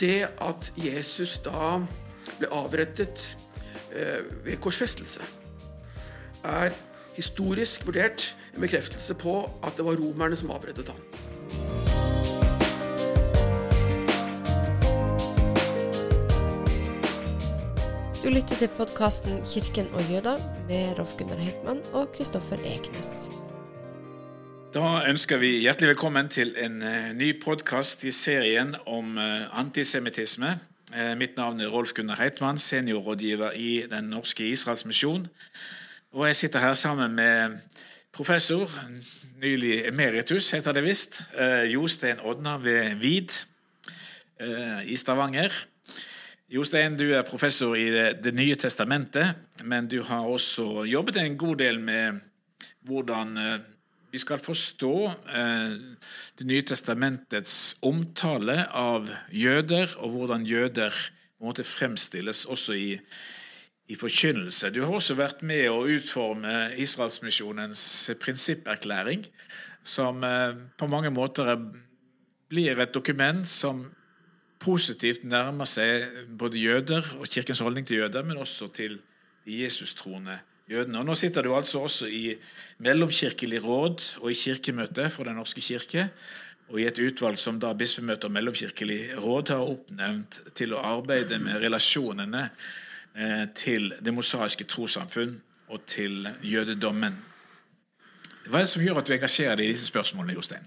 Det at Jesus da ble avrettet eh, ved korsfestelse, er historisk vurdert en bekreftelse på at det var romerne som avrettet ham. Du lytter til podkasten 'Kirken og jøda' med Rolf Gunnar Heitmann og Kristoffer Eknes. Da ønsker vi hjertelig velkommen til en uh, ny podkast i serien om uh, antisemittisme. Uh, mitt navn er Rolf Gunnar Heitmann, seniorrådgiver i Den norske Israels misjon. Og jeg sitter her sammen med professor, nylig emeritus heter det visst, Jostein Odna ved VID i Stavanger. Jostein, du er professor i det, nye testamentet, men du har også jobbet en god del med hvordan eh, vi skal forstå eh, Det nye testamentets omtale av jøder, og hvordan jøder måte fremstilles også i, i forkynnelse. Du har også vært med å utforme Israelsmisjonens prinsipperklæring, som eh, på mange måter blir et dokument som positivt nærmer seg både jøder og kirkens holdning til jøder, men også til de Jesus-troende jødene. Og Nå sitter du altså også i mellomkirkelig råd og i kirkemøte for Den norske kirke, og i et utvalg som da bispemøtet og mellomkirkelig råd har oppnevnt til å arbeide med relasjonene eh, til det mosaiske trossamfunn og til jødedommen. Hva er det som gjør at du engasjerer deg i disse spørsmålene, Jostein?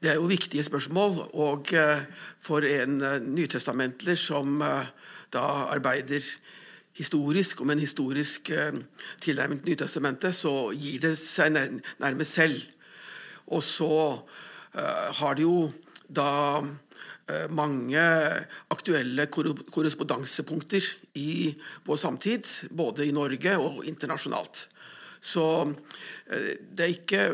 Det er jo viktige spørsmål. Og eh, for en eh, nytestamentler som da arbeider historisk, om en historisk tilnærming til Nytestamentet, så gir det seg nærmest selv. Og så har det jo da mange aktuelle korrespondansepunkter i vår samtid, både i Norge og internasjonalt. Så eh, det har ikke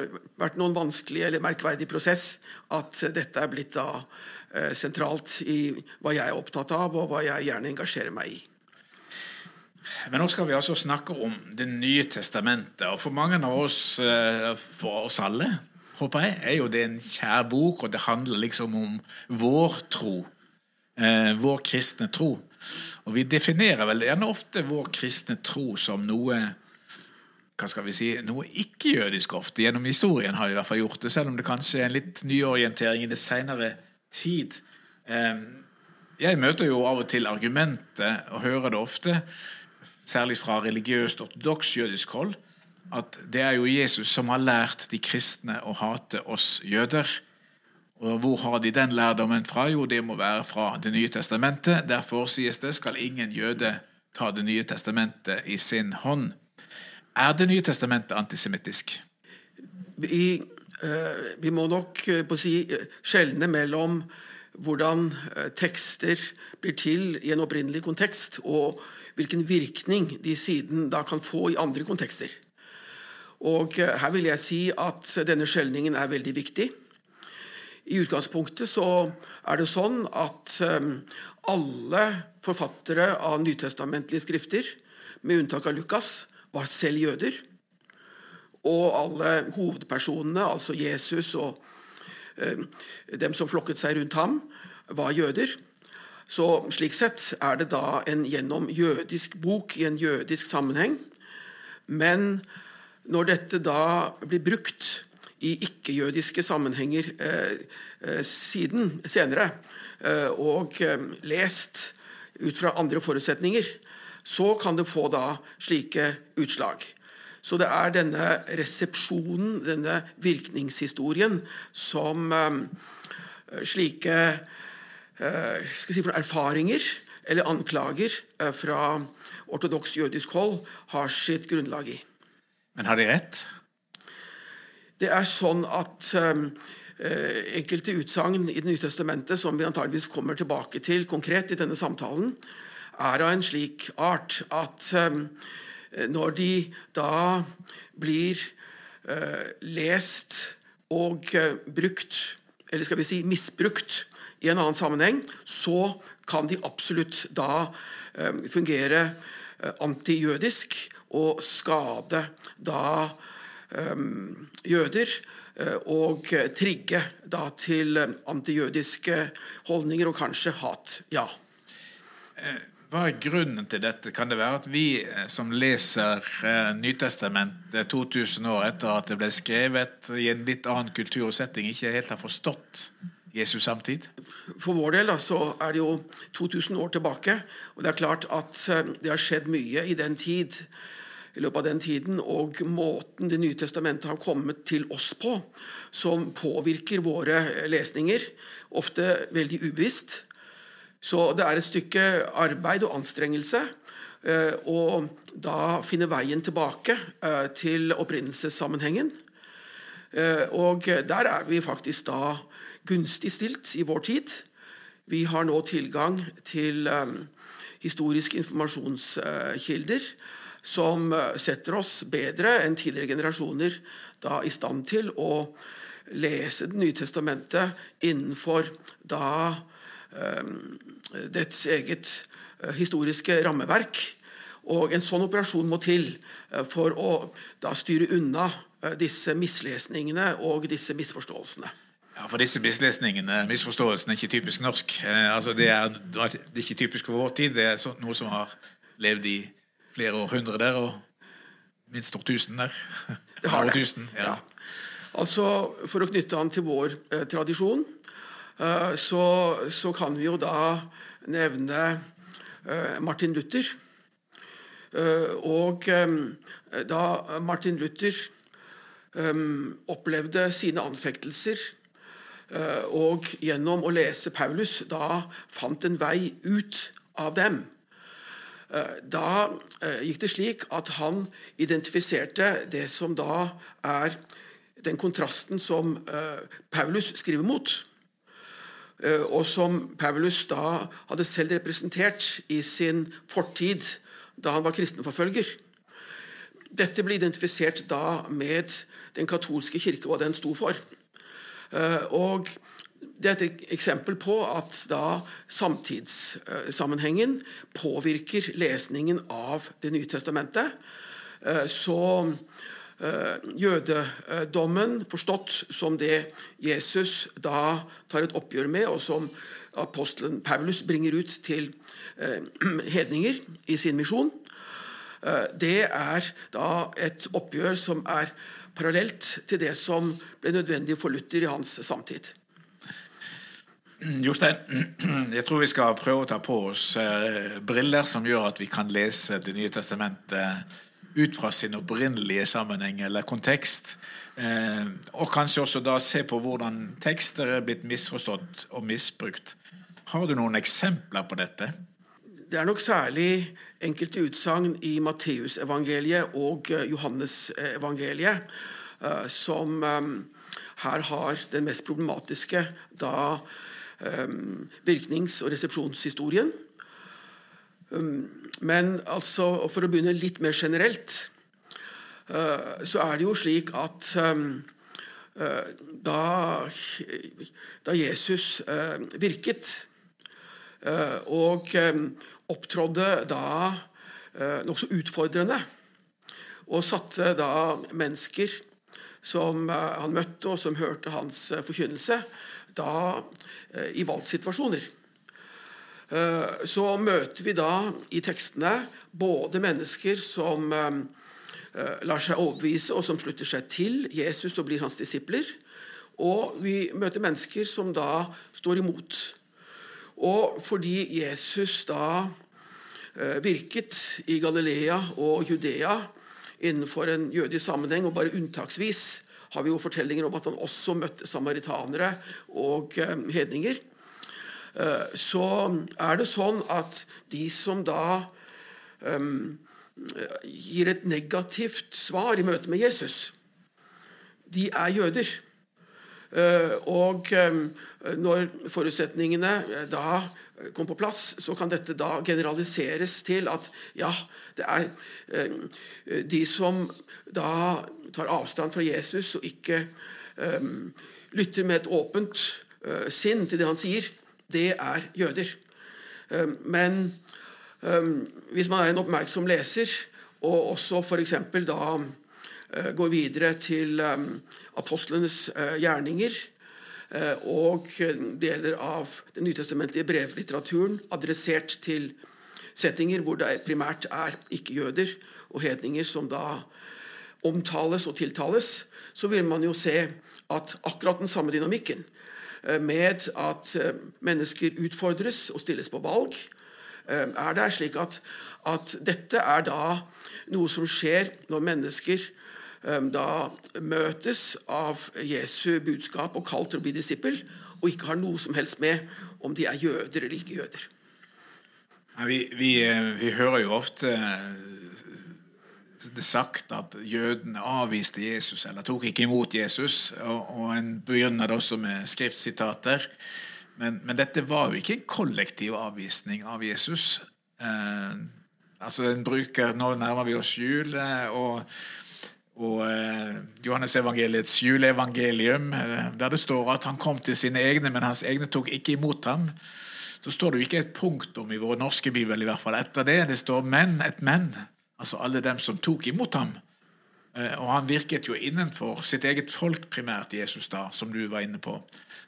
vært noen vanskelig eller merkverdig prosess at dette er blitt da eh, sentralt i hva jeg er opptatt av, og hva jeg gjerne engasjerer meg i. Men nå skal vi altså snakke om Det nye testamentet. Og for mange av oss, eh, for oss alle, håper jeg, er jo det en kjær bok, og det handler liksom om vår tro. Vår kristne tro. Og vi definerer vel gjerne ofte vår kristne tro som noe hva skal vi si, noe ikke-jødisk ofte. Gjennom historien har vi i hvert fall gjort det, selv om det kanskje er en litt nyorientering i det seinere tid. Ehm, jeg møter jo av og til argumentet, og hører det ofte, særlig fra religiøst ortodoks jødisk hold, at det er jo Jesus som har lært de kristne å hate oss jøder. Og hvor har de den lærdommen fra? Jo, det må være fra Det nye testamentet. Derfor sies det skal ingen jøde ta Det nye testamentet i sin hånd. Er Det nye testamentet antisemittisk? Vi, uh, vi, må nok uh, si, uh, skjelne mellom hvordan tekster blir til i en opprinnelig kontekst, og hvilken virkning de siden da kan få i andre kontekster. Og Her vil jeg si at denne skjelningen er veldig viktig. I utgangspunktet så er det sånn at alle forfattere av nytestamentlige skrifter, med unntak av Lukas, var selv jøder. Og alle hovedpersonene, altså Jesus og eh, dem som flokket seg rundt ham, var jøder. Så Slik sett er det da en gjennom jødisk bok i en jødisk sammenheng. Men når dette da blir brukt i ikke-jødiske sammenhenger eh, eh, siden, senere, eh, og eh, lest ut fra andre forutsetninger, så kan det få da slike utslag. Så det er denne resepsjonen, denne virkningshistorien, som um, slike uh, si erfaringer eller anklager uh, fra ortodoks jødisk hold har sitt grunnlag i. Men har de rett? Det er sånn at enkelte utsagn i Det nye testamentet, som vi antageligvis kommer tilbake til konkret i denne samtalen, er av en slik art at når de da blir uh, lest og uh, brukt, eller skal vi si misbrukt, i en annen sammenheng, så kan de absolutt da um, fungere antijødisk og skade da um, jøder og trigge da til antijødiske holdninger og kanskje hat. Ja. Hva er grunnen til dette? Kan det være at vi som leser Nytestamentet 2000 år etter at det ble skrevet i en litt annen kultursetting, ikke helt har forstått Jesus samtid? For vår del så er det jo 2000 år tilbake. Og det er klart at det har skjedd mye i den tid i løpet av den tiden, og måten Det nye testamentet har kommet til oss på, som påvirker våre lesninger, ofte veldig ubevisst. Så det er et stykke arbeid og anstrengelse å da finne veien tilbake til opprinnelsessammenhengen. Og der er vi faktisk da gunstig stilt i vår tid. Vi har nå tilgang til historiske informasjonskilder som eh, setter oss bedre enn tidligere generasjoner da i stand til å lese Det nye testamentet innenfor da dets eget uh, historiske rammeverk. Og en sånn operasjon må til uh, for å da styre unna disse mislesningene og disse misforståelsene. Ja, for disse mislesningene, misforståelsene, er ikke typisk norsk. altså det, er, det er ikke typisk for vår tid. Det er noe som har levd i flere århundrer der, og minst årtusen der. Det har det. Ja. ja. Altså, For å knytte an til vår eh, tradisjon, eh, så, så, kan vi jo da nevne eh, Martin Luther. Eh, og eh, da Martin Luther eh, opplevde sine anfektelser og gjennom å lese Paulus da fant en vei ut av dem, Eh, da eh, gikk det slik at han identifiserte det som da er den kontrasten som eh, Paulus skriver mot. Og som Paulus da hadde selv representert i sin fortid da han var kristenforfølger. Dette ble identifisert da med den katolske kirke, hva den sto for. Og det er et eksempel på at da samtidssammenhengen påvirker lesningen av Det nye testamentet. Eh, så eh, jødedommen, forstått som det Jesus da tar et oppgjør med, og som apostelen Paulus bringer ut til eh, hedninger i sin misjon, det er da et oppgjør som er parallelt til det som ble nødvendig for Luther i hans samtid. Jostein, jeg tror vi skal prøve å ta på oss eh, briller som gjør at vi kan lese Det nye testamentet ut fra sin opprinnelige sammenheng eller kontekst. Eh, og kanskje også da se på hvordan tekster er blitt misforstått og misbrukt. Har du noen eksempler på dette? Det er nok særlig enkelte utsagn i Matteusevangeliet og eh, Johannesevangeliet som her har den mest problematiske da virknings- og resepsjonshistorien. Ehm, men altså, for å begynne litt mer generelt, eh, så er det jo slik at ehm, eh, da, da Jesus eh, virket og opptrådde da nokså utfordrende og satte da mennesker som han møtte, og som hørte hans forkynnelse, da eh, i valgsituasjoner. Eh, så møter vi da i tekstene både mennesker som eh, lar seg overbevise, og som slutter seg til Jesus og blir hans disipler. Og vi møter mennesker som da står imot. Og fordi Jesus da virket i Galilea og Judea innenfor en jødisk sammenheng, og bare unntaksvis har vi jo fortellinger om at han også møtte samaritanere og eh, hedninger. Eh, så er det sånn at de som da um, gir et negativt svar i møte med Jesus, de er jøder. Uh, og når forutsetningene da kom på plass, så kan dette da generaliseres til at ja, det er de som da tar avstand fra Jesus og ikke lytter med et åpent sinn til det han sier, det er jøder. Um, men um, hvis man er en oppmerksom leser, og også f.eks. da eh, går videre til eh, apostlenes eh, gjerninger og deler av den nytestamentlige brevlitteraturen adressert til settinger hvor det primært er ikke-jøder og hedninger som da omtales og tiltales, så vil man jo se at akkurat den samme dynamikken med at mennesker utfordres og stilles på valg, er det slik at, at dette er da noe som skjer når mennesker da møtes av Jesu budskap og kalt til å bli disippel, og ikke har noe som helst med om de er jøder eller ikke jøder. Vi, vi, eh, vi hører jo ofte det sagt at jødene avviste Jesus eller tok ikke imot Jesus. Og, og En begynner det også med skriftsitater. Men, men, dette var jo ikke en kollektiv avvisning av Jesus. Eh, Altså en bruker, Nå nærmer vi oss jul, eh, og, og eh, Johannes evangeliets juleevangelium, eh, der det står at han kom til sine egne, men hans egne tok ikke imot ham. Så står det jo ikke et punktum i vår norske bibel i hvert fall etter det. Det står 'men', et 'men'. Altså alle dem som tok imot ham. Eh, og han virket jo innenfor sitt eget folk primært, Jesus, da, som du var inne på.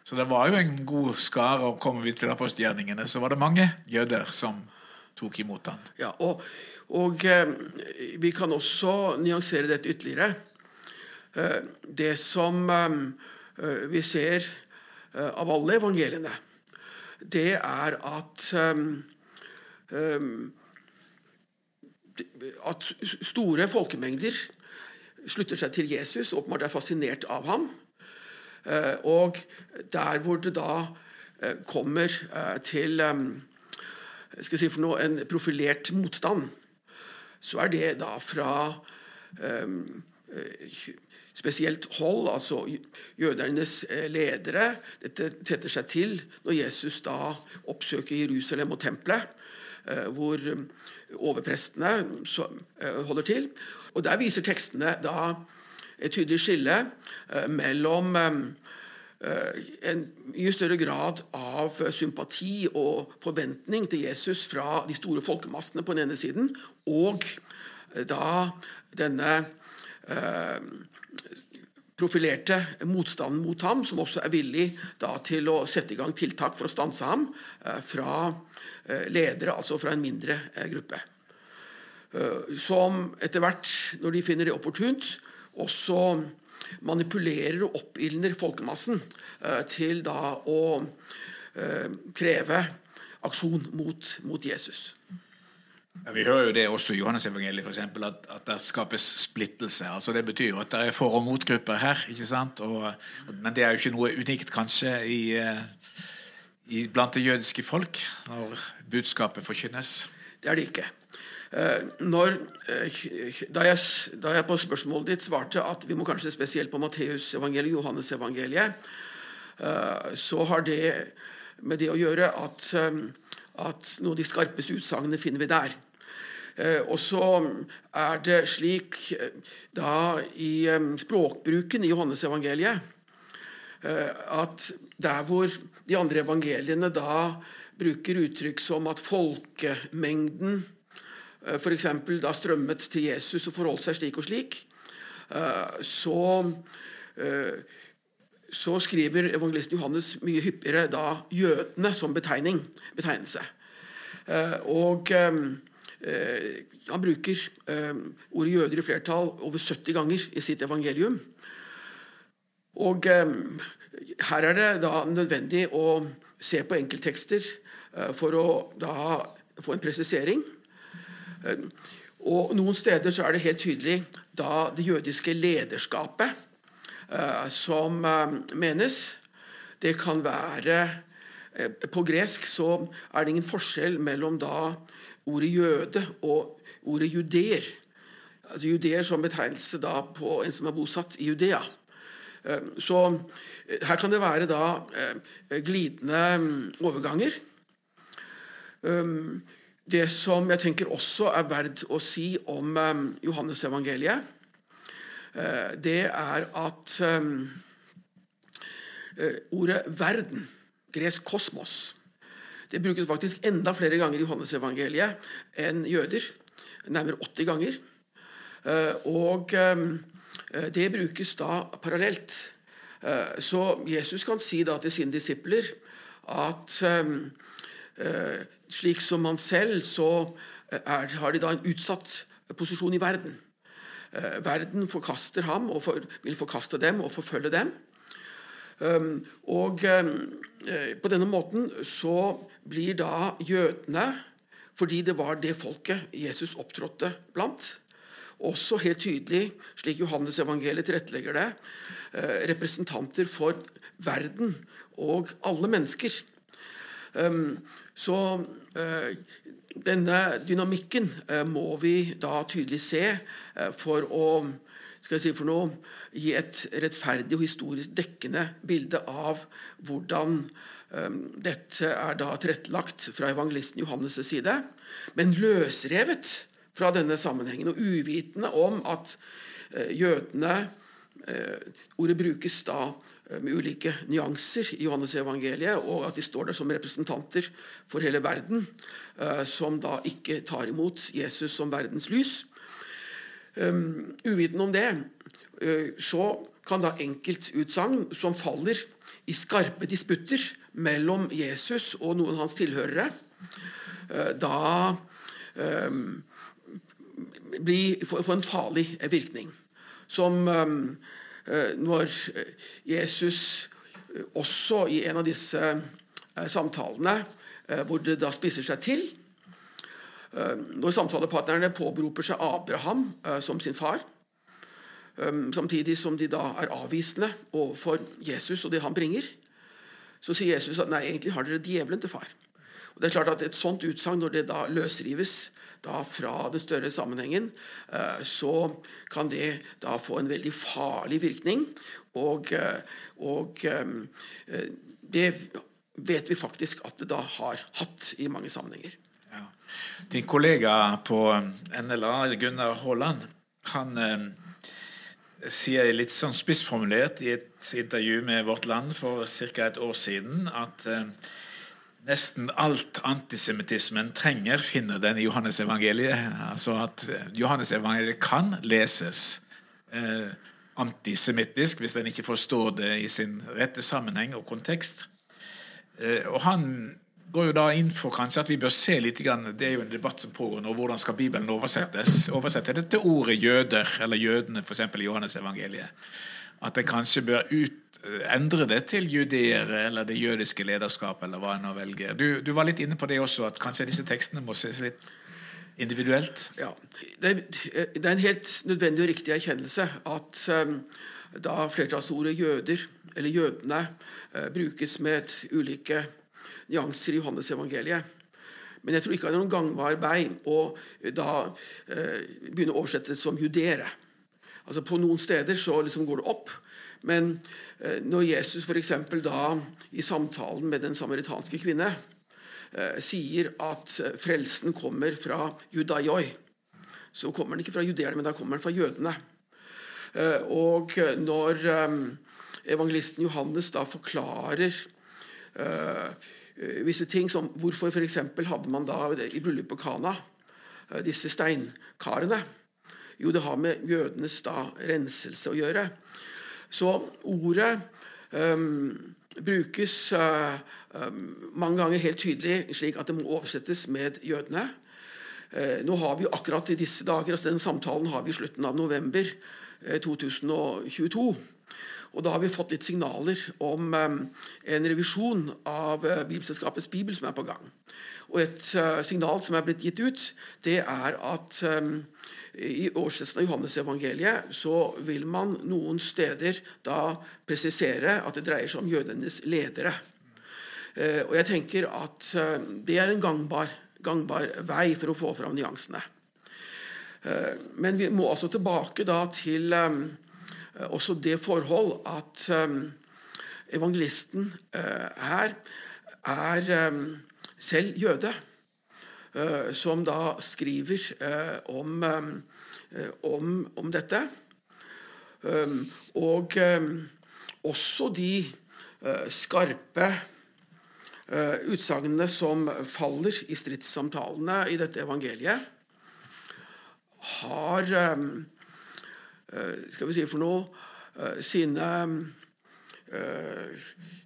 Så det var jo en god skare. Og kommer vi til apostelgjerningene, så var det mange jøder som tok imot ham. Ja, og, og eh, vi kan også nyansere dette ytterligere. Eh, det som vi ser av alle evangeliene, det er at um, eh, at store folkemengder slutter seg til Jesus, åpenbart er fascinert av ham. Og der hvor det da kommer til skal si for noe, en profilert motstand, så er det da fra spesielt hold, altså jødernes eh, ledere. Dette tetter seg til når Jesus da oppsøker Jerusalem og tempelet, eh, hvor overprestene holder til. Og Der viser tekstene da et tydelig skille mellom Eh, en mye større grad av sympati og forventning til Jesus fra de store folkemassene på den ene siden, og da denne eh, profilerte motstanden mot ham, som også er villig da, til å sette i gang tiltak for å stanse ham, eh, fra ledere, altså fra en mindre gruppe. Som etter hvert, når de finner det opportunt, også manipulerer og oppildner folkemassen eh, til da å eh, kreve aksjon mot, mot Jesus. Ja, vi hører jo det også i Johannes-evangeliet eksempel, at, at det skapes splittelse. altså Det betyr jo at det er for- og motgrupper her. ikke sant? Og, men det er jo ikke noe unikt kanskje i, eh, i, blant det jødiske folk når budskapet forkynnes. Det er det ikke. Eh, når, eh, da, jeg, da, jeg, på spørsmålet ditt svarte at vi må kanskje spesielt på Matteusevangeliet, Johannesevangeliet, så har det med det å gjøre at, at noen av de skarpeste utsagnene finner vi der. Og så er det slik da i språkbruken i Johannesevangeliet at der hvor de andre evangeliene da bruker uttrykk som at folkemengden Eh, f.eks. da strømmet til Jesus og forholdt seg slik og slik, eh, så, eh, så skriver evangelisten Johannes mye hyppigere da jødene som betegning, betegnelse. Og han bruker ordet jøder i flertall over 70 ganger i sitt evangelium. Og her er det da nødvendig å se på enkelttekster for å da få en presisering. Eh, og Noen steder så er det helt tydelig da det jødiske lederskapet eh, som eh, menes. Det kan være På gresk så er det ingen forskjell mellom da ordet jøde og ordet judeer. Altså Judeer som betegnelse da på en som er bosatt i Judea. Så her kan det være da glidende mm, overganger. Det som jeg tenker også er verdt å si om um, Johannes-evangeliet, uh, det er at ordet 'verden', gresk 'kosmos', det brukes faktisk enda flere ganger i Johannes-evangeliet enn jøder. Nærmere 80 ganger. Uh, og um, det brukes da parallelt. Så Jesus kan si da til sine disipler at slik som han selv, så er, har de da en utsatt posisjon i verden. Verden forkaster ham og for, vil forkaste dem og forfølge dem. Og på denne måten så blir da jødene fordi det var det folket Jesus opptrådte blant. Også helt tydelig, slik Johannes evangeliet tilrettelegger det, eh, representanter for verden og alle mennesker. Så eh, denne dynamikken eh, må vi da tydelig se for å skal jeg si for noe, gi et rettferdig og historisk dekkende bilde av hvordan um, dette er da tilrettelagt fra evangelisten Johannes' side, men løsrevet fra denne sammenhengen og uvitende om at uh, jødene uh, Ordet brukes da eh, med ulike nyanser i Johannes-evangeliet, og at de står der som representanter for hele verden, som da ikke tar imot Jesus som verdens lys. Ehm, uvitende om det, så kan da enkeltutsagn som faller i skarpe disputter mellom Jesus og noen av hans tilhørere, uh, da eh, blir, få, en farlig virkning. Som eh, når Jesus også i en av disse samtalene, hvor det da spisser seg til Når samtalepartnerne påberoper seg Abraham som sin far, samtidig som de da er avvisende overfor Jesus og det han bringer, så sier Jesus at nei, egentlig har dere djevelen til far. Og det er klart at Et sånt utsagn, når det da løsrives da fra den større sammenhengen, eh, så kan det da få en veldig farlig virkning. Og, eh, og eh, det vet vi faktisk at det da har hatt i mange sammenhenger. Din kollega på NLA, Gunnar Haaland, han sier litt sånn spissformulert i et intervju med Vårt Land for ca. et år siden at eh, nesten alt antisemittismen trenger, finner den i Johannes-evangeliet. Altså at eh, Johannes-evangeliet kan leses eh, antisemittisk hvis en ikke forstår det i sin rette sammenheng og kontekst. Eh, og han går jo da inn for kanskje at vi bør se litt grann, Det er jo en debatt som pågår nå. Hvordan skal Bibelen oversettes? Oversette det til ordet jøder, eller jødene, f.eks. i Johannes evangeliet. At en kanskje bør ut, endre det til judeere eller det jødiske lederskapet, eller hva en nå velger. Du, du, var litt inne på det også, at kanskje disse tekstene må ses litt individuelt? Ja. Det er, det er en helt nødvendig og riktig erkjennelse at um, da flertallsordet jøder, eller jødene, uh, brukes med ulike nyanser i Johannes evangeliet. Men jeg tror ikke det er noen gangbar vei å da eh, begynne å oversette det som judere. Altså På noen steder så liksom går det opp. Men eh, når Jesus f.eks. da i samtalen med den samaritanske kvinne eh, sier at eh, frelsen kommer fra judaioi, så kommer den ikke fra judeerne, men da kommer den fra jødene. Eh, og når eh, evangelisten Johannes da forklarer Eh, visse ting som Hvorfor f.eks. hadde man da i bryllupet på Kana eh, disse steinkarene? Jo, det har med jødenes da renselse å gjøre. Så ordet um, brukes uh, um, mange ganger helt tydelig slik at det må oversettes med jødene. Uh, nå har vi jo akkurat i disse dager, altså Den samtalen har vi i slutten av november uh, 2022. Og da har vi fått litt signaler om um, en revisjon av uh, Bibelselskapets bibel som er på gang. Og et uh, signal som er blitt gitt ut, det er at i årsresten av Johannes-evangeliet så vil man noen steder da presisere at det dreier seg om jødenes ledere. Og jeg tenker at det er en gangbar, gangbar vei for å få fram nyansene. Men vi må altså tilbake da til Eh, også det forhold at eh, evangelisten eh, her er selv jøde, som da skriver om, om, om dette. Og også de skarpe utsagnene som faller i stridssamtalene i dette evangeliet, har skal vi si for noe, sine,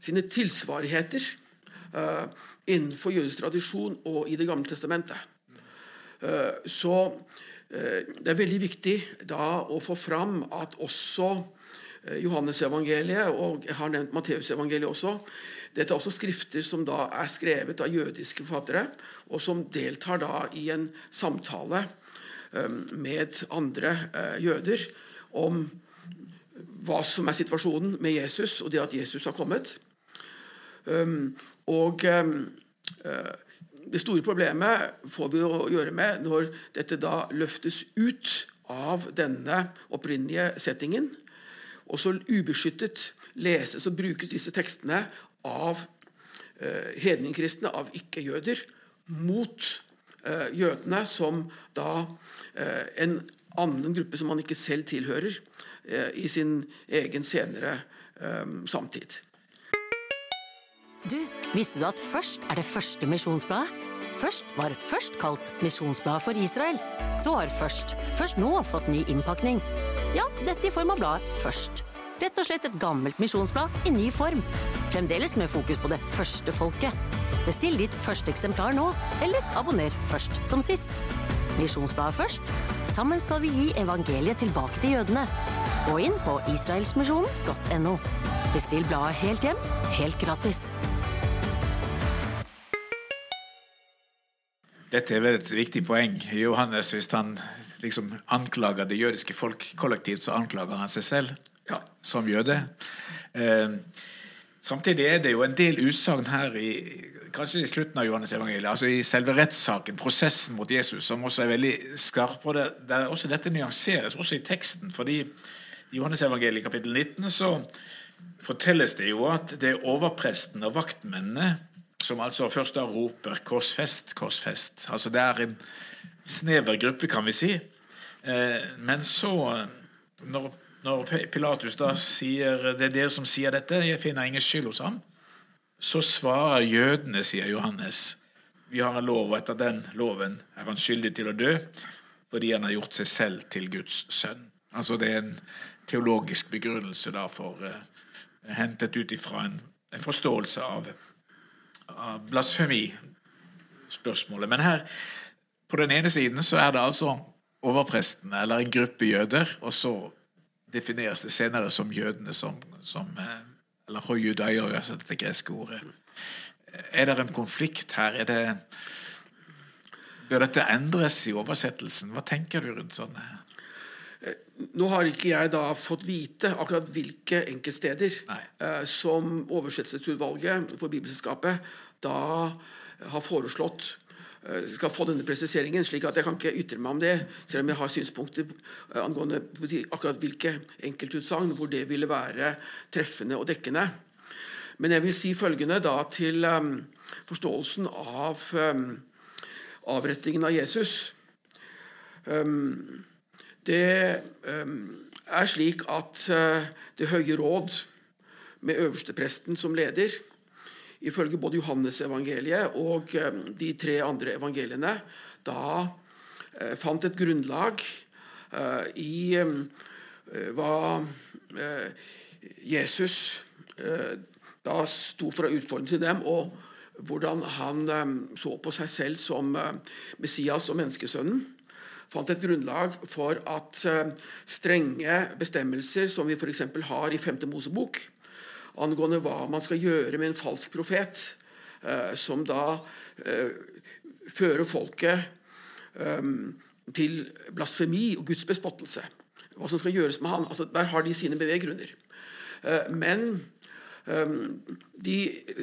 sine tilsvarigheter innenfor jødisk tradisjon og i Det gamle testamentet. Så det er veldig viktig da å få fram at også Johannes-evangeliet, og jeg har nevnt Matteusevangeliet også, dette er også skrifter som da er skrevet av jødiske forfattere, og som deltar da i en samtale med andre jøder om hva som er situasjonen med Jesus, og det at Jesus har kommet. Og det store problemet får vi å gjøre med når dette da løftes ut av denne opprinnelige settingen, og så ubeskyttet leses og brukes disse tekstene av eh, hedningkristne, av ikke-jøder, mot eh, jødene, som da eh, en annen gruppe som man ikke selv tilhører, eh, i sin egen senere eh, samtid. Du, Visste du at Først er det første misjonsbladet? Først var Først kalt Misjonsbladet for Israel. Så har Først først nå fått ny innpakning. Ja, dette i form av bladet Først. Rett og slett et gammelt misjonsblad i ny form. Fremdeles med fokus på det første folket. Bestill ditt første eksemplar nå, eller abonner først som sist. Misjonsbladet først. Sammen skal vi gi evangeliet tilbake til jødene. Gå inn på israelsmisjonen.no. Bestill bladet helt hjem, helt gratis. Dette er vel et viktig poeng. Johannes, hvis han liksom anklager det jødiske folk kollektivt, så anklager han seg selv ja. som jøde. Eh, samtidig er det jo en del utsagn her i kanskje i slutten av Johannes evangeliet, altså i selve rettssaken, prosessen mot Jesus, som også er veldig skarp. og det, der også Dette nyanseres også i teksten. fordi i Johannes evangeliet kapittel 19 så fortelles det jo at det er overpresten og vaktmennene som altså først da roper 'korsfest, korsfest'. Altså Det er en snever gruppe, kan vi si. Eh, men så, når når Pilatus da sier det er dere som sier dette, jeg finner ingen skyld hos ham, så svarer jødene, sier Johannes, vi har en lov, og etter den loven er han skyldig til å dø fordi han har gjort seg selv til Guds sønn. Altså Det er en teologisk begrunnelse da for uh, hentet ut ifra en, en forståelse av, av blasfemispørsmålet. Men her, på den ene siden, så er det altså overprestene, eller en gruppe jøder, og så defineres det senere som jødene som, som eh, Eller hojudaio, altså dette greske ordet. Er det en konflikt her? Er det, bør dette endres i oversettelsen? Hva tenker du rundt sånne? Nå har ikke jeg da fått vite akkurat hvilke enkeltsteder eh, som oversettelsesutvalget for Bibelselskapet da har foreslått skal få denne presiseringen, slik at jeg kan ikke ytre meg om det, selv om jeg har synspunkter eh, angående akkurat hvilke enkeltutsagn hvor det ville være treffende og dekkende. Men jeg vil si følgende da til um, forståelsen av avrettingen av Jesus. Det er slik at Det høye råd, med øverstepresten som leder, ifølge både Johannes-evangeliet og eh, de tre andre evangeliene, da eh, fant et grunnlag eh, i hva Jesus da sto for å utfordre til dem, og hvordan han så på seg selv som Messias og menneskesønnen. Fant et grunnlag for at strenge bestemmelser som vi f.eks. har i 5. Mosebok, angående hva man skal gjøre med en falsk profet, eh, som da eh, fører folket eh, til blasfemi og Guds bespottelse. Hva som skal gjøres med han. Altså, der har de sine beveggrunner. Men de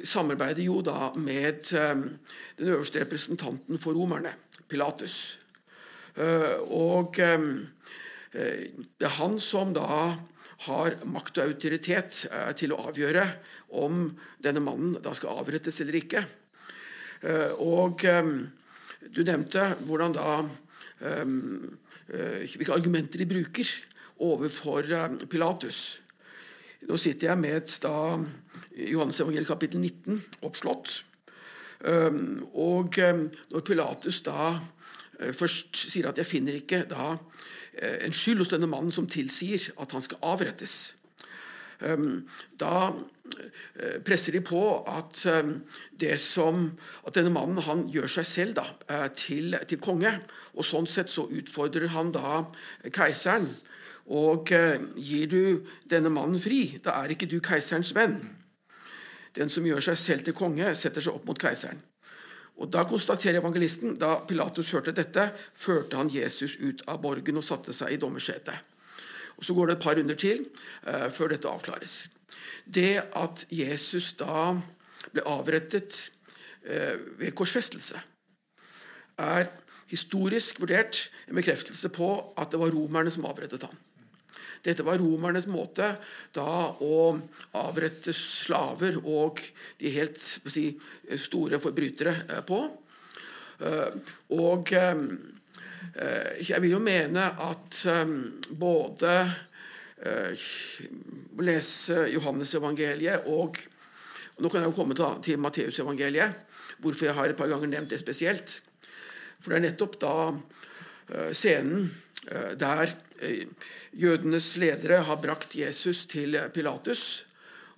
samarbeider jo da med den øverste representanten for romerne, Pilatus. Og det er han som da har makt og autoritet eh, til å avgjøre om denne mannen da skal avrettes eller ikke. Eh, og eh, du nevnte hvordan da hvilke argumenter de bruker overfor Pilatus. Nå sitter jeg med da Johannes evangeliet kapittel 19 oppslått. Og når Pilatus da først sier at 'jeg finner ikke da en skyld hos denne mannen som tilsier at han skal avrettes', um, da uh, presser de på at, som, at denne mannen han gjør seg selv da, til, til, konge. Og sånn sett så utfordrer han da keiseren. Og gir du denne mannen fri, da er ikke du keiserens venn. Den som gjør seg selv til konge, setter seg opp mot keiseren. Og Da konstaterer evangelisten da Pilatus hørte dette, førte han Jesus ut av borgen og satte seg i dommersetet. Og Så går det et par runder til uh, før dette avklares. Det at Jesus da ble avrettet uh, ved korsfestelse, er historisk vurdert en bekreftelse på at det var romerne som avrettet ham. Dette var romernes måte da å avrette slaver og de helt si, store forbrytere eh, på. Eh, og eh, jeg vil jo mene at både å lese Johannes-evangeliet og Nå kan jeg jo komme til Matteusevangeliet, hvorfor jeg har et par ganger nevnt det spesielt. For det er nettopp da scenen der jødenes ledere har brakt Jesus til Pilatus,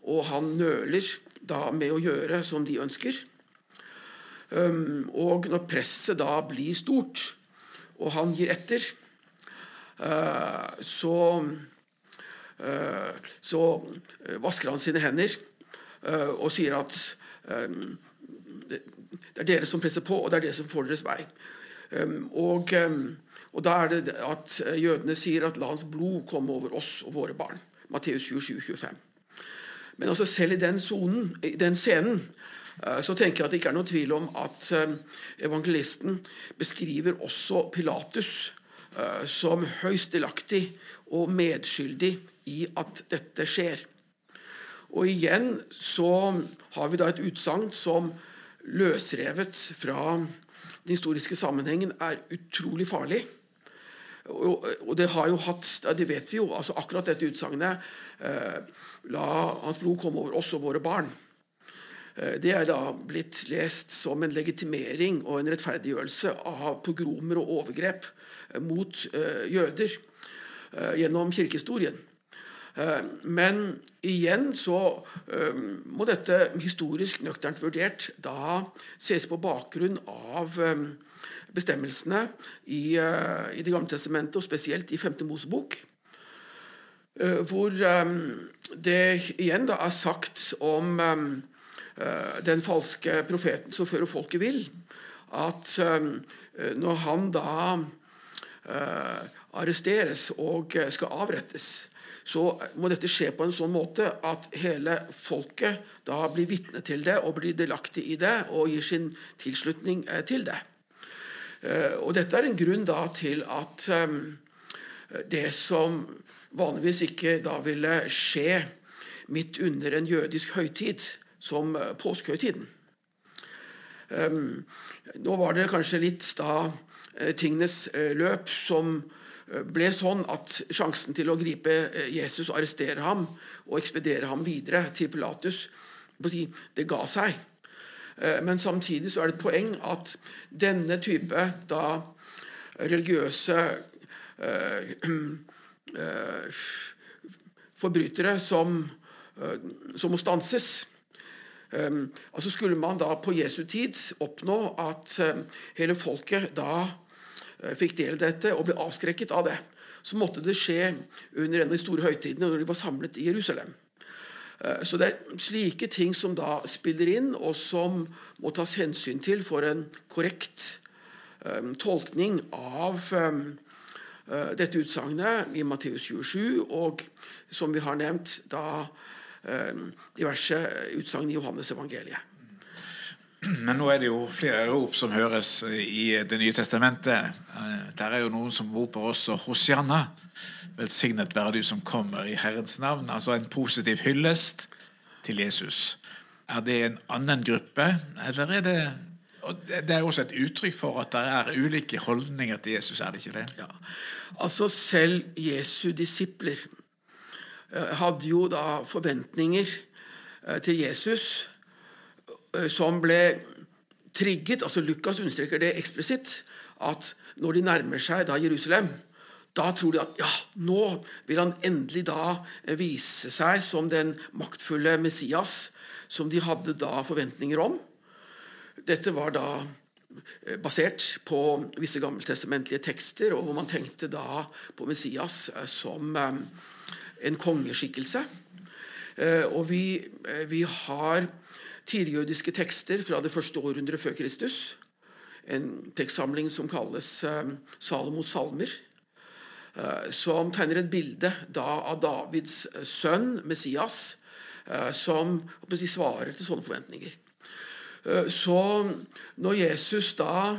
og han nøler da med å gjøre som de ønsker. Um, og når presset da blir stort, og han gir etter, uh, så uh, så vasker han sine hender og sier at um, det, er dere som presser på, og det er dere som får deres vei. Um, og og Da er det at eh, jødene sier at 'la hans blod komme over oss og våre barn'. Matteus 27, 25. Men altså selv i den, zonen, i den scenen eh, så tenker jeg at det ikke er noen tvil om at eh, evangelisten beskriver også Pilatus som høyst delaktig og medskyldig i at dette skjer. Og igjen så har vi da et utsagn som løsrevet fra den historiske sammenhengen er utrolig farlig. Og, det har jo hatt, det vet vi jo, altså akkurat dette utsagnet eh, La Hans blod komme over oss og våre barn. Eh, det er da blitt lest som en legitimering og en rettferdiggjørelse av pogromer og overgrep eh, mot eh, jøder eh, gjennom kirkehistorien. Eh, men igjen så må dette historisk nøkternt vurdert da ses på bakgrunn av bestemmelsene i, uh, i Det gamle testamentet, og spesielt i 5. Mosebok, uh, hvor um, det igjen da er sagt om den falske profeten som fører folket vill, at når han da arresteres og skal avrettes, så må dette skje på en sånn måte at hele folket da blir vitne til det og blir delaktig i det og gir sin tilslutning til det. Eh, og dette er en grunn da til at ehm, det som vanligvis ikke da ville skje midt under en jødisk høytid, som eh, påskehøytiden ehm, Nå var det kanskje litt da eh, tingenes løp som ble sånn at sjansen til å gripe Jesus arrestere ham og ekspedere ham videre til Pilatus, det ga seg. Eh, men samtidig så er det et poeng at denne type da religiøse eh, eh, forbrytere som, som må stanses altså Skulle man da på Jesu tid oppnå at hele folket da fikk del i dette og ble avskrekket av det, så måtte det skje under en av de store høytidene når de var samlet i Jerusalem. Eh, så det er slike ting som da spiller inn, og som må tas hensyn til for en korrekt um, tolkning av uh, dette utsagnet i Matteus 27, og som vi har nevnt, da diverse utsagn i Johannes evangeliet. Men nå er det jo flere rop som høres i Det nye testamentet. Der er jo noen som roper også 'Hosianna'. Velsignet være du som kommer i Herrens navn. Altså en positiv hyllest til Jesus. Er det en annen gruppe, eller er det Det er også et uttrykk for at det er ulike holdninger til Jesus, er det ikke det? Ja. Altså Selv Jesu disipler eh, hadde jo da forventninger eh, til Jesus eh, som ble trigget, altså Lukas understreker det eksplisitt, at når de nærmer seg da Jerusalem, da tror de at ja, nå vil han endelig da vise seg som den maktfulle Messias som de hadde da forventninger om. Dette var da eh, basert på visse gammeltestamentlige tekster, og hvor man tenkte da på Messias eh, som eh, en kongeskikkelse. Og vi, vi har tidligjødiske tekster fra det første århundret før Kristus. En tekstsamling som kalles Salomos salmer. Som tegner et bilde da av Davids sønn, Messias, som si, svarer til sånne forventninger. Eh, så når Jesus da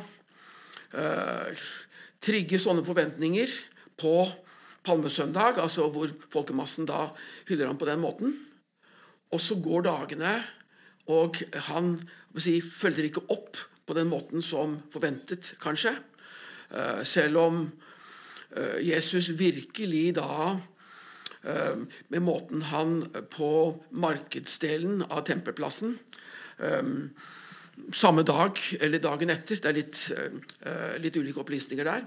eh, trigger sånne forventninger på palmesøndag, altså hvor folkemassen da hyller ham på den måten, og så går dagene, og han si, følger ikke opp på den måten som forventet, kanskje. Eh, selv om Jesus virkelig da med måten han på markedsdelen av tempelplassen samme dag eller dagen etter. Det er litt, eh, litt ulike opplysninger der.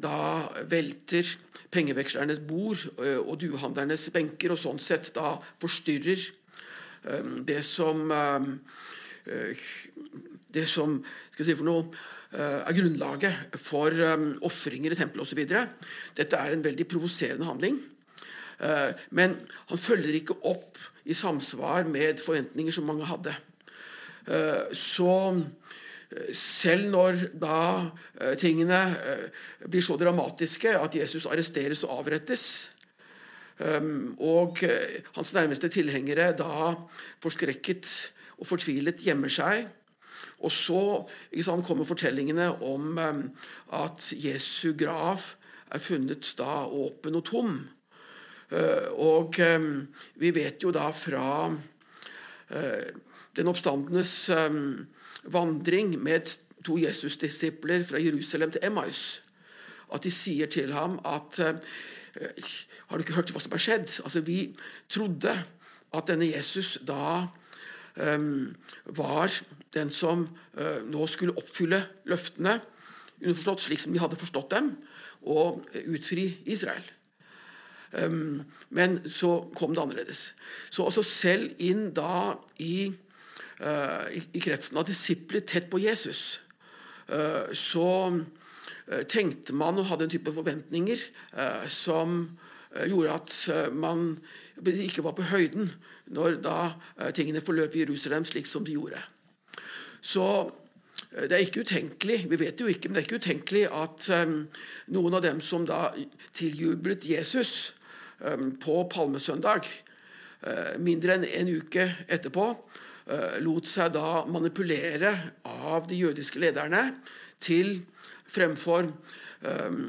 Da velter pengevekslernes bord eh, og duehandlernes benker, og sånn sett da forstyrrer det som eh, Det som skal jeg si for noe, er grunnlaget for ofringer i tempelet osv. Dette er en veldig provoserende handling. Men han følger ikke opp i samsvar med forventninger som mange hadde. Eh, så eh, selv når da eh, tingene blir så dramatiske at Jesus arresteres og avrettes, og hans nærmeste tilhengere da forskrekket og fortvilet gjemmer seg Og så sant, kommer fortellingene om at Jesu grav er funnet da åpen og tom. Eh, og eh, vi vet jo da fra eh, den oppstandenes vandring med to Jesus-disipler fra Jerusalem til Emmaus, at de sier til ham at Har du ikke hørt hva som har skjedd? Altså, Vi trodde at denne Jesus da um, var den som uh, nå skulle oppfylle løftene, underforstått slik som de hadde forstått dem, og utfri Israel. Um, men så kom det annerledes. Så også selv inn da i, uh, i, i kretsen av disipler tett på Jesus, uh, så tenkte man og hadde en type forventninger som gjorde at man ikke var på høyden når da tingene forløp i Jerusalem slik som de gjorde. Så det er ikke utenkelig vi vet jo ikke, men det er ikke utenkelig at noen av dem som da tiljublet Jesus, på palmesøndag, eh, mindre enn en uke etterpå, eh, lot seg da manipulere av de jødiske lederne til fremfor um,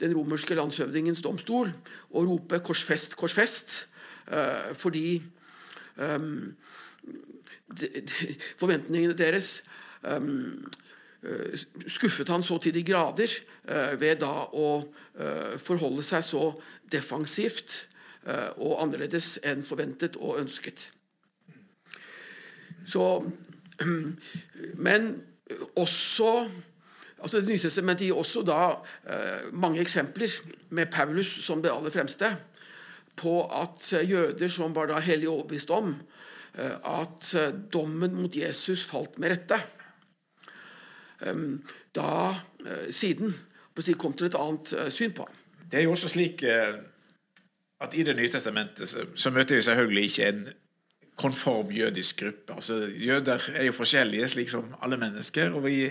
den romerske landshøvdingens domstol og rope 'korsfest, korsfest', uh, fordi ehm, forventningene deres skuffet han så til de grader ved da å forholde seg så defensivt og annerledes enn forventet og ønsket. Så, men også altså Det nye testamentet gir også da eh, mange eksempler, med Paulus som det aller fremste, på at jøder som var da hellig overbevist om eh, at dommen mot Jesus falt med rette, da siden kom til et annet syn på. Det er jo også slik eh, at i Det nye testamentet så møter vi selvfølgelig ikke en konform jødisk gruppe. Altså, jøder er jo forskjellige, slik som alle mennesker. Og vi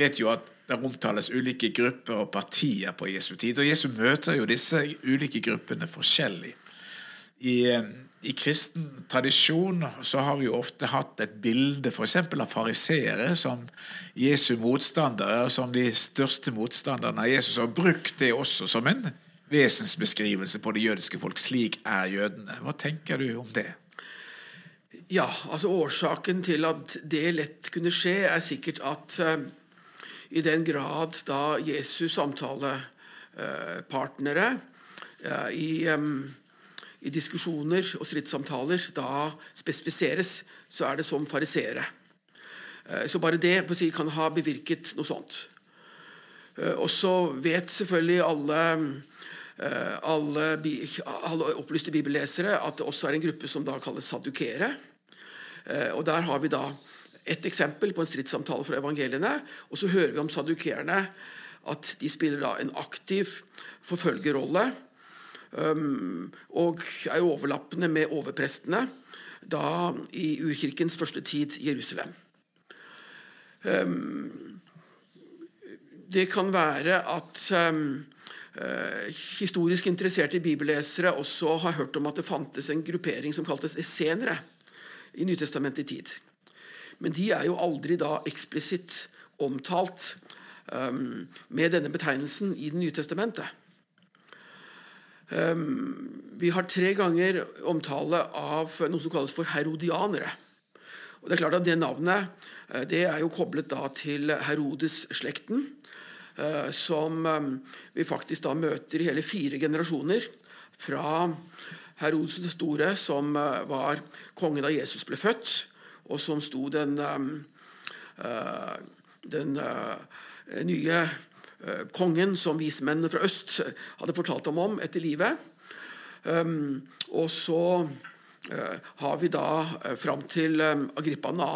vet jo at det omtales ulike grupper og partier på Jesu tid. Og Jesu møter jo disse ulike gruppene forskjellig. I, eh, i kristen tradisjon så har vi jo ofte hatt et bilde f.eks. av fariseere som Jesu motstandere, som de største motstanderne av Jesus, og brukt det også som en vesensbeskrivelse på det jødiske folk. Slik er jødene. Hva tenker du om det? Ja, altså Årsaken til at det lett kunne skje, er sikkert at uh, i den grad da Jesus' samtalepartnere uh, i i diskusjoner og stridssamtaler da spesifiseres, så er det som fariseere. Eh, så bare det si, kan ha bevirket noe sånt. Eh, og så vet selvfølgelig alle, eh, alle, alle opplyste bibellesere at det også er en gruppe som da kalles sadukere. Og der har vi da et eksempel på en stridssamtale fra evangeliene. Og så hører vi om sadukerene at de spiller da en aktiv forfølgerrolle. Og er overlappende med overprestene da i urkirkens første tid i Jerusalem. Um, det kan være at um, uh, historisk interesserte bibellesere også har hørt om at det fantes en gruppering som kaltes essenere i Nytestamentet i tid. Men de er jo aldri da eksplisitt omtalt um, med denne betegnelsen i Det nye testamentet. Um, vi har tre ganger omtale av noe som kalles for herodianere. Og det er klart at Det navnet eh, det er jo koblet da til Herodes-slekten, eh, som eh, vi faktisk da møter i hele fire generasjoner. Fra Herodes den store, som var konge da Jesus ble født, og som sto den, den nye kongen som vismennene fra øst hadde fortalt ham om etter livet. Og så Eh, har vi da eh, fram til eh, Agrippa 2.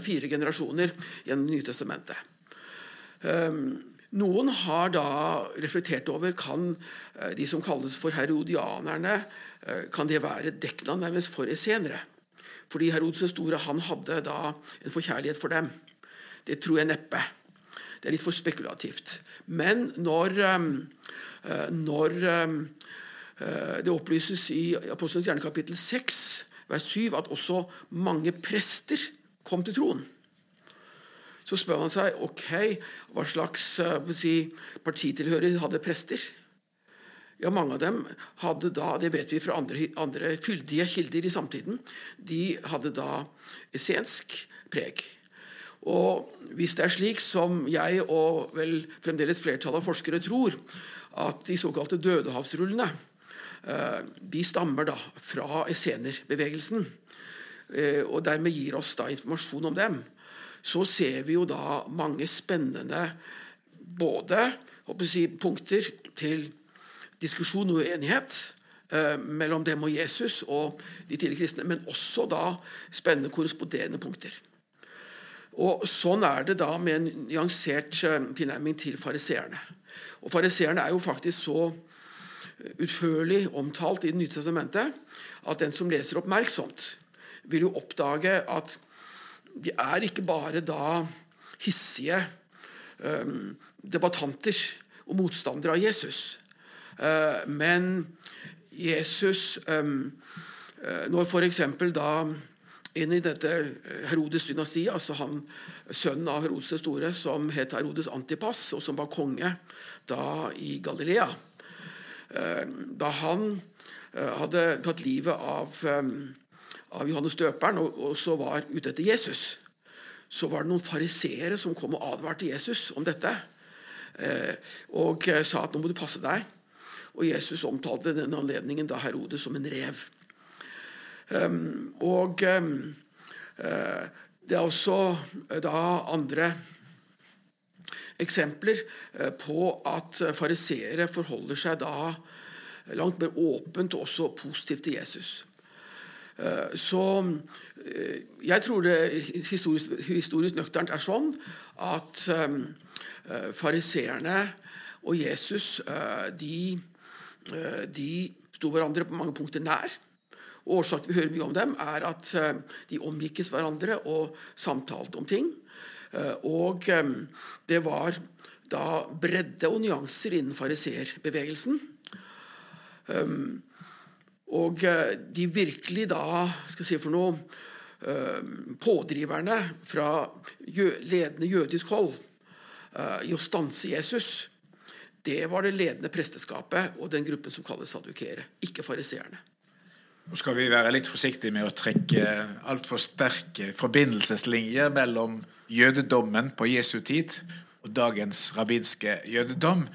fire generasjoner gjennom Nytestamentet. Noen har da reflektert over kan de som kalles for herodianerne, kan det være dekna nærmest for essenere. Fordi Herodes den store han hadde da en forkjærlighet for dem. Det tror jeg neppe. Det er litt for spekulativt. Men når, når Eh, det opplyses i Apostelens hjerne kapittel 6, vers 7, at også mange prester kom til troen. Så spør man seg ok, hva slags eh, si, partitilhørighet hadde prester. Ja, Mange av dem hadde da, det vet vi fra andre, andre fyldige kilder i samtiden, de hadde da essensk preg. Og hvis det er slik som jeg og vel fremdeles flertallet av forskere tror, at de såkalte dødehavsrullene de eh, stammer da fra essenerbevegelsen, eh, og dermed gir oss da informasjon om dem. Så ser vi jo da mange spennende både si, punkter til diskusjon og uenighet eh, mellom dem og Jesus og de tidligere kristne, men også da spennende korresponderende punkter. Og Sånn er det da med en nyansert tilnærming til fariseerne. Og Fariseerne er jo faktisk så utførlig omtalt i Det nye testamentet, at den som leser oppmerksomt, vil jo oppdage at de er ikke bare da hissige um, debattanter og motstandere av Jesus. Uh, men Jesus uh, Når f.eks. da inn i dette Herodes-dynastiet, altså han, sønnen av Herodes den store, som het Herodes Antipas, og som var konge da i Galilea Eh, da han eh, hadde tatt livet av, eh, av Johannes døperen og, og så var ute etter Jesus, så var det noen fariseere som kom og advarte Jesus om dette. Og sa at nå må du passe deg. Og Jesus omtalte den anledningen da Herodes som en rev. Og det er også da andre eksempler eh, på at fariseere forholder seg da langt mer åpent og også positivt til Jesus. Eh, så eh, jeg tror det historisk, historisk nøkternt er sånn at fariseerne og Jesus de, de sto hverandre på mange punkter nær. Og Årsaken vi hører mye om dem, er at de omgikkes hverandre og samtalte om ting. Eh, og det var da bredde og nyanser innen fariseerbevegelsen. Og eh, de virkelig da skal jeg si for noe pådriverne fra ledende jødisk hold eh, i å stanse Jesus, det var det ledende presteskapet og den gruppen som kalles sadukere, ikke fariseerne. Nå skal vi være litt forsiktige med å trekke altfor sterke forbindelseslinjer mellom jødedommen på Jesu tid og dagens rabbinske jødedom.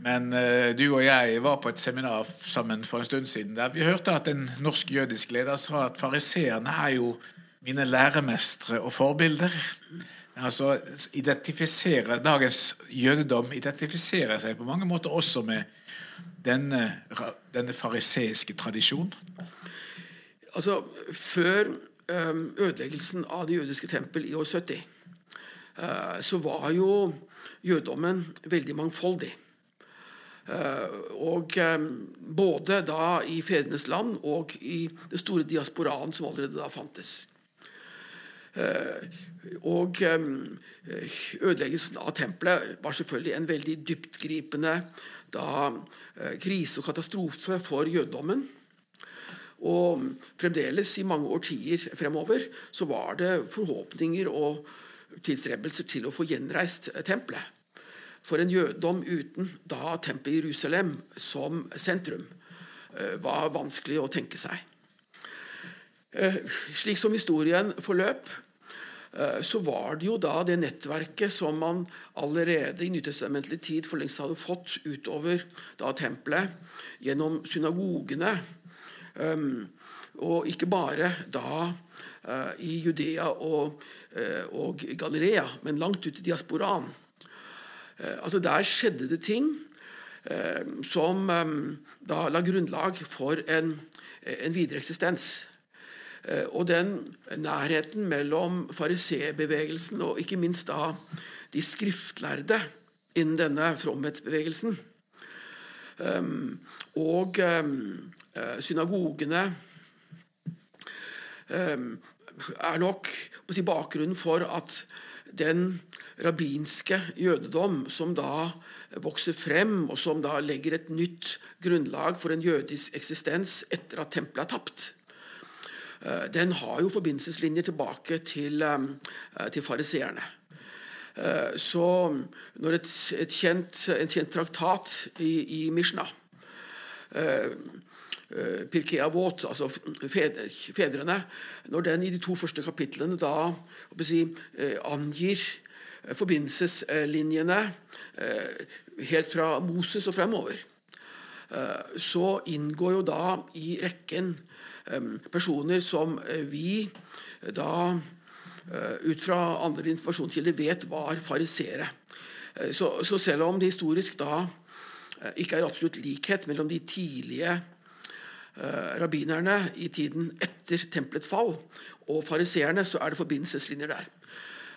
Men uh, du og jeg var på et seminar sammen for en stund siden der vi hørte at en norsk jødisk leder sa at fariseerne er jo mine læremestere og forbilder. Altså, identifiserer, Dagens jødedom identifiserer seg på mange måter også med denne, denne fariseiske tradisjonen. Altså, Før um, ødeleggelsen av det jødiske tempel i år 70, uh, så var jo jødedommen veldig mangfoldig. Uh, og um, Både da i fedrenes land og i det store diasporaen som allerede da fantes. Uh, og um, ødeleggelsen av tempelet var selvfølgelig en veldig dyptgripende da, krise og katastrofe for jødedommen. Og fremdeles i mange årtier fremover så var det forhåpninger og tilstrebelser til å få gjenreist tempelet. For en jødedom uten da tempelet i Jerusalem som sentrum var vanskelig å tenke seg. Slik som historien forløp, så var det jo da det nettverket som man allerede i nytestamentlig tid for lengst hadde fått utover da tempelet, gjennom synagogene, Um, og ikke bare da uh, i Judea og, og, Galilea, men langt ut i diasporaen. Altså Der skjedde det ting som um, da la grunnlag for en, en videre eksistens. Og den nærheten mellom fariseerbevegelsen og ikke minst da de skriftlærde innen denne fromhetsbevegelsen. Um, og Eh, synagogene eh, er nok bakgrunnen for at den rabbinske jødedom som da vokser frem, og som da legger et nytt grunnlag for en jødisk eksistens etter at tempelet er tapt, eh, den har jo forbindelseslinjer tilbake til, til fariseerne. Så når et, et kjent, en kjent traktat i, i Mishnah Pirkea Avot, altså fedrene, når den i de to første kapitlene da si, eh, angir eh, forbindelseslinjene helt fra Moses og fremover, så inngår jo da i rekken personer som vi da ut fra andre informasjonskilder vet var farisere. Så, så selv om det historisk da ikke er absolutt likhet mellom de tidlige uh, rabbinerne i tiden etter tempelets fall og fariseerne, så er det forbindelseslinjer der.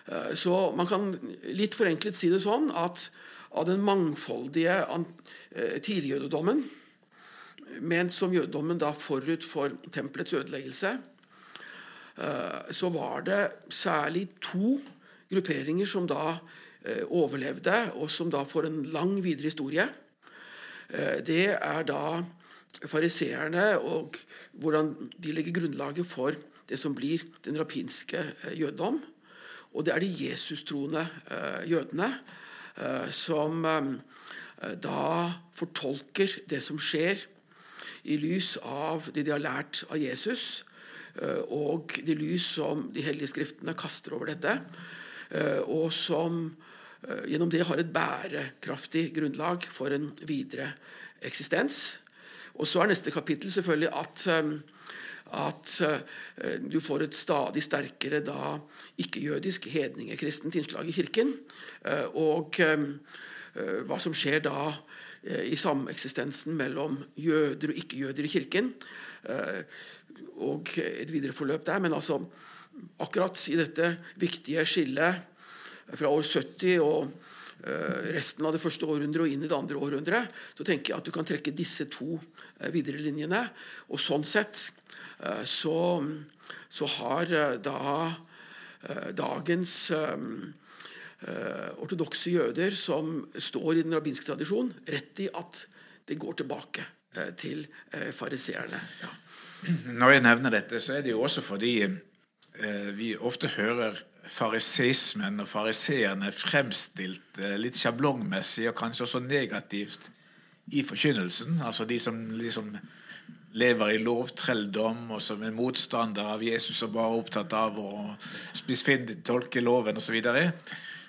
Uh, så man kan litt forenklet si det sånn at av den mangfoldige eh, tidligjødedommen, men som jødedommen da forut for tempelets ødeleggelse, så var det særlig to grupperinger som da overlevde, og som da får en lang videre historie. Det er da fariseerne og hvordan de legger grunnlaget for det som blir den rapinske eh, jødedom. Og det er de Jesus-troende eh, jødene eh, som da fortolker det som skjer, i lys av det de har lært av Jesus, og det lys som de hellige skriftene kaster over dette, og som gjennom det har et bærekraftig grunnlag for en videre eksistens. Og så er neste kapittel selvfølgelig at, at uh, du får et stadig sterkere da ikke-jødisk hedningekristent innslag i Kirken. Uh, og uh, hva som skjer da i sameksistensen mellom jøder og ikke-jøder i Kirken. Og et videre forløp der. Men altså, akkurat i dette viktige skillet fra år 70 og Eh, resten av det første århundret og inn i det andre århundret, så tenker jeg at du kan trekke disse to eh, videre linjene. Og sånn sett eh, så, så har da dagens ortodokse jøder som står i den rabbinske tradisjon, rett i at det går tilbake til fariseerne. Ja. Når jeg nevner dette, så er det jo også fordi vi ofte hører fariseismen og fariseerne fremstilt eh, litt sjablongmessig og kanskje også negativt i forkynnelsen. Altså de som liksom lever i lovtrelldom, og som er motstander av Jesus og bare opptatt av å tolke loven osv.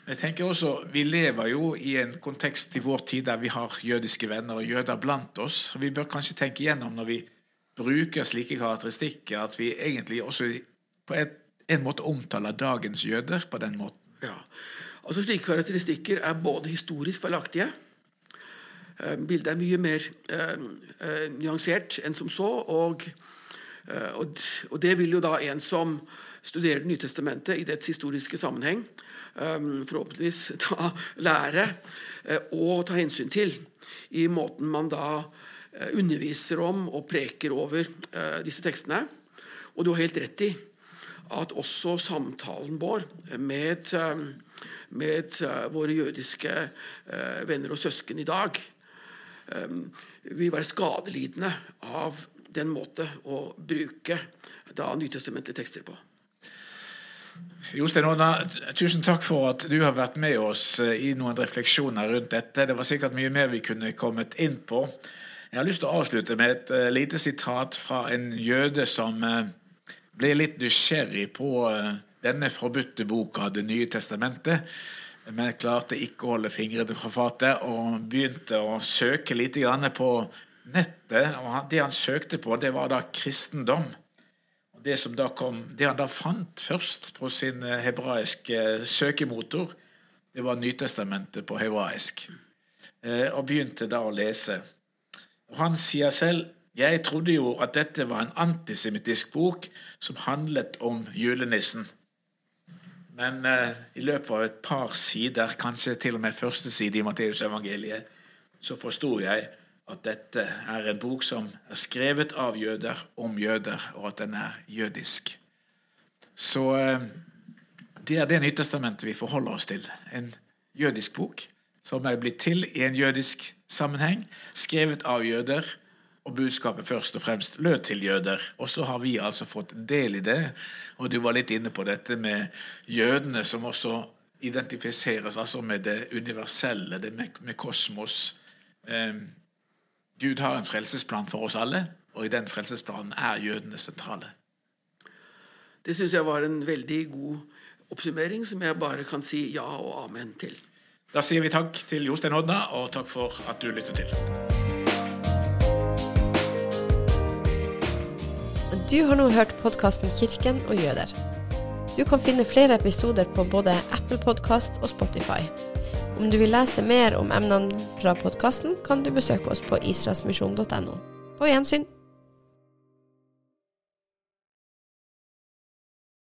Jeg tenker også, Vi lever jo i en kontekst i vår tid der vi har jødiske venner og jøder blant oss. Vi bør kanskje tenke igjennom når vi bruker slike karakteristikker, at vi egentlig også på en måte omtaler dagens jøder på den måten. Ja. Altså Slike karakteristikker er både historisk feilaktige Bildet er mye mer eh, eh, nyansert enn som så. Og, eh, og, det vil jo da en som studerer Det nye testamentet i dets historiske sammenheng, eh, forhåpentligvis ta lære og ta hensyn til i måten man da underviser om og preker over disse tekstene. Og du har helt rett i at også samtalen vår med, eh, med eh, våre jødiske eh, venner og søsken i dag vil være skadelidende av den måte å bruke da nytestamentlige tekster på. Jostein Aana, tusen takk for at du har vært med oss i noen refleksjoner rundt dette. Det var sikkert mye mer vi kunne kommet inn på. Jeg har lyst til å avslutte med et lite sitat fra en jøde som ble litt nysgjerrig på eh, denne forbudte boka, Det nye testamentet. Men klarte ikke å holde fingrene fra fatet og begynte å søke litt på nettet. og Det han søkte på, det var da kristendom. Det, som da kom, det han da fant først på sin eh, hebraiske søkemotor, det var Nytestamentet på hebraisk. Eh, og begynte da å lese. Og Han sier selv jeg trodde jo at dette var en antisemittisk bok som handlet om julenissen. Men eh, i løpet av et par sider, kanskje til og med første side i Matteusevangeliet, så forsto jeg at dette er en bok som er skrevet av jøder om jøder, og at den er jødisk. Så eh, det er det Nytestamentet vi forholder oss til. En jødisk bok som er blitt til i en jødisk sammenheng, skrevet av jøder og budskapet først og fremst lød til jøder. Og så har vi altså fått del i det. Og du var litt inne på dette med jødene som også identifiseres altså med det universelle, det med, med kosmos. Eh, Gud har en frelsesplan for oss alle, og i den frelsesplanen er jødene sentrale. Det syns jeg var en veldig god oppsummering, som jeg bare kan si ja og amen til. Da sier vi takk til Jostein Hodna, og takk for at du lyttet til. Du har nå hørt podkasten 'Kirken og jøder'. Du kan finne flere episoder på både Apple Podkast og Spotify. Om du vil lese mer om emnene fra podkasten, kan du besøke oss på israelsmisjon.no. På gjensyn.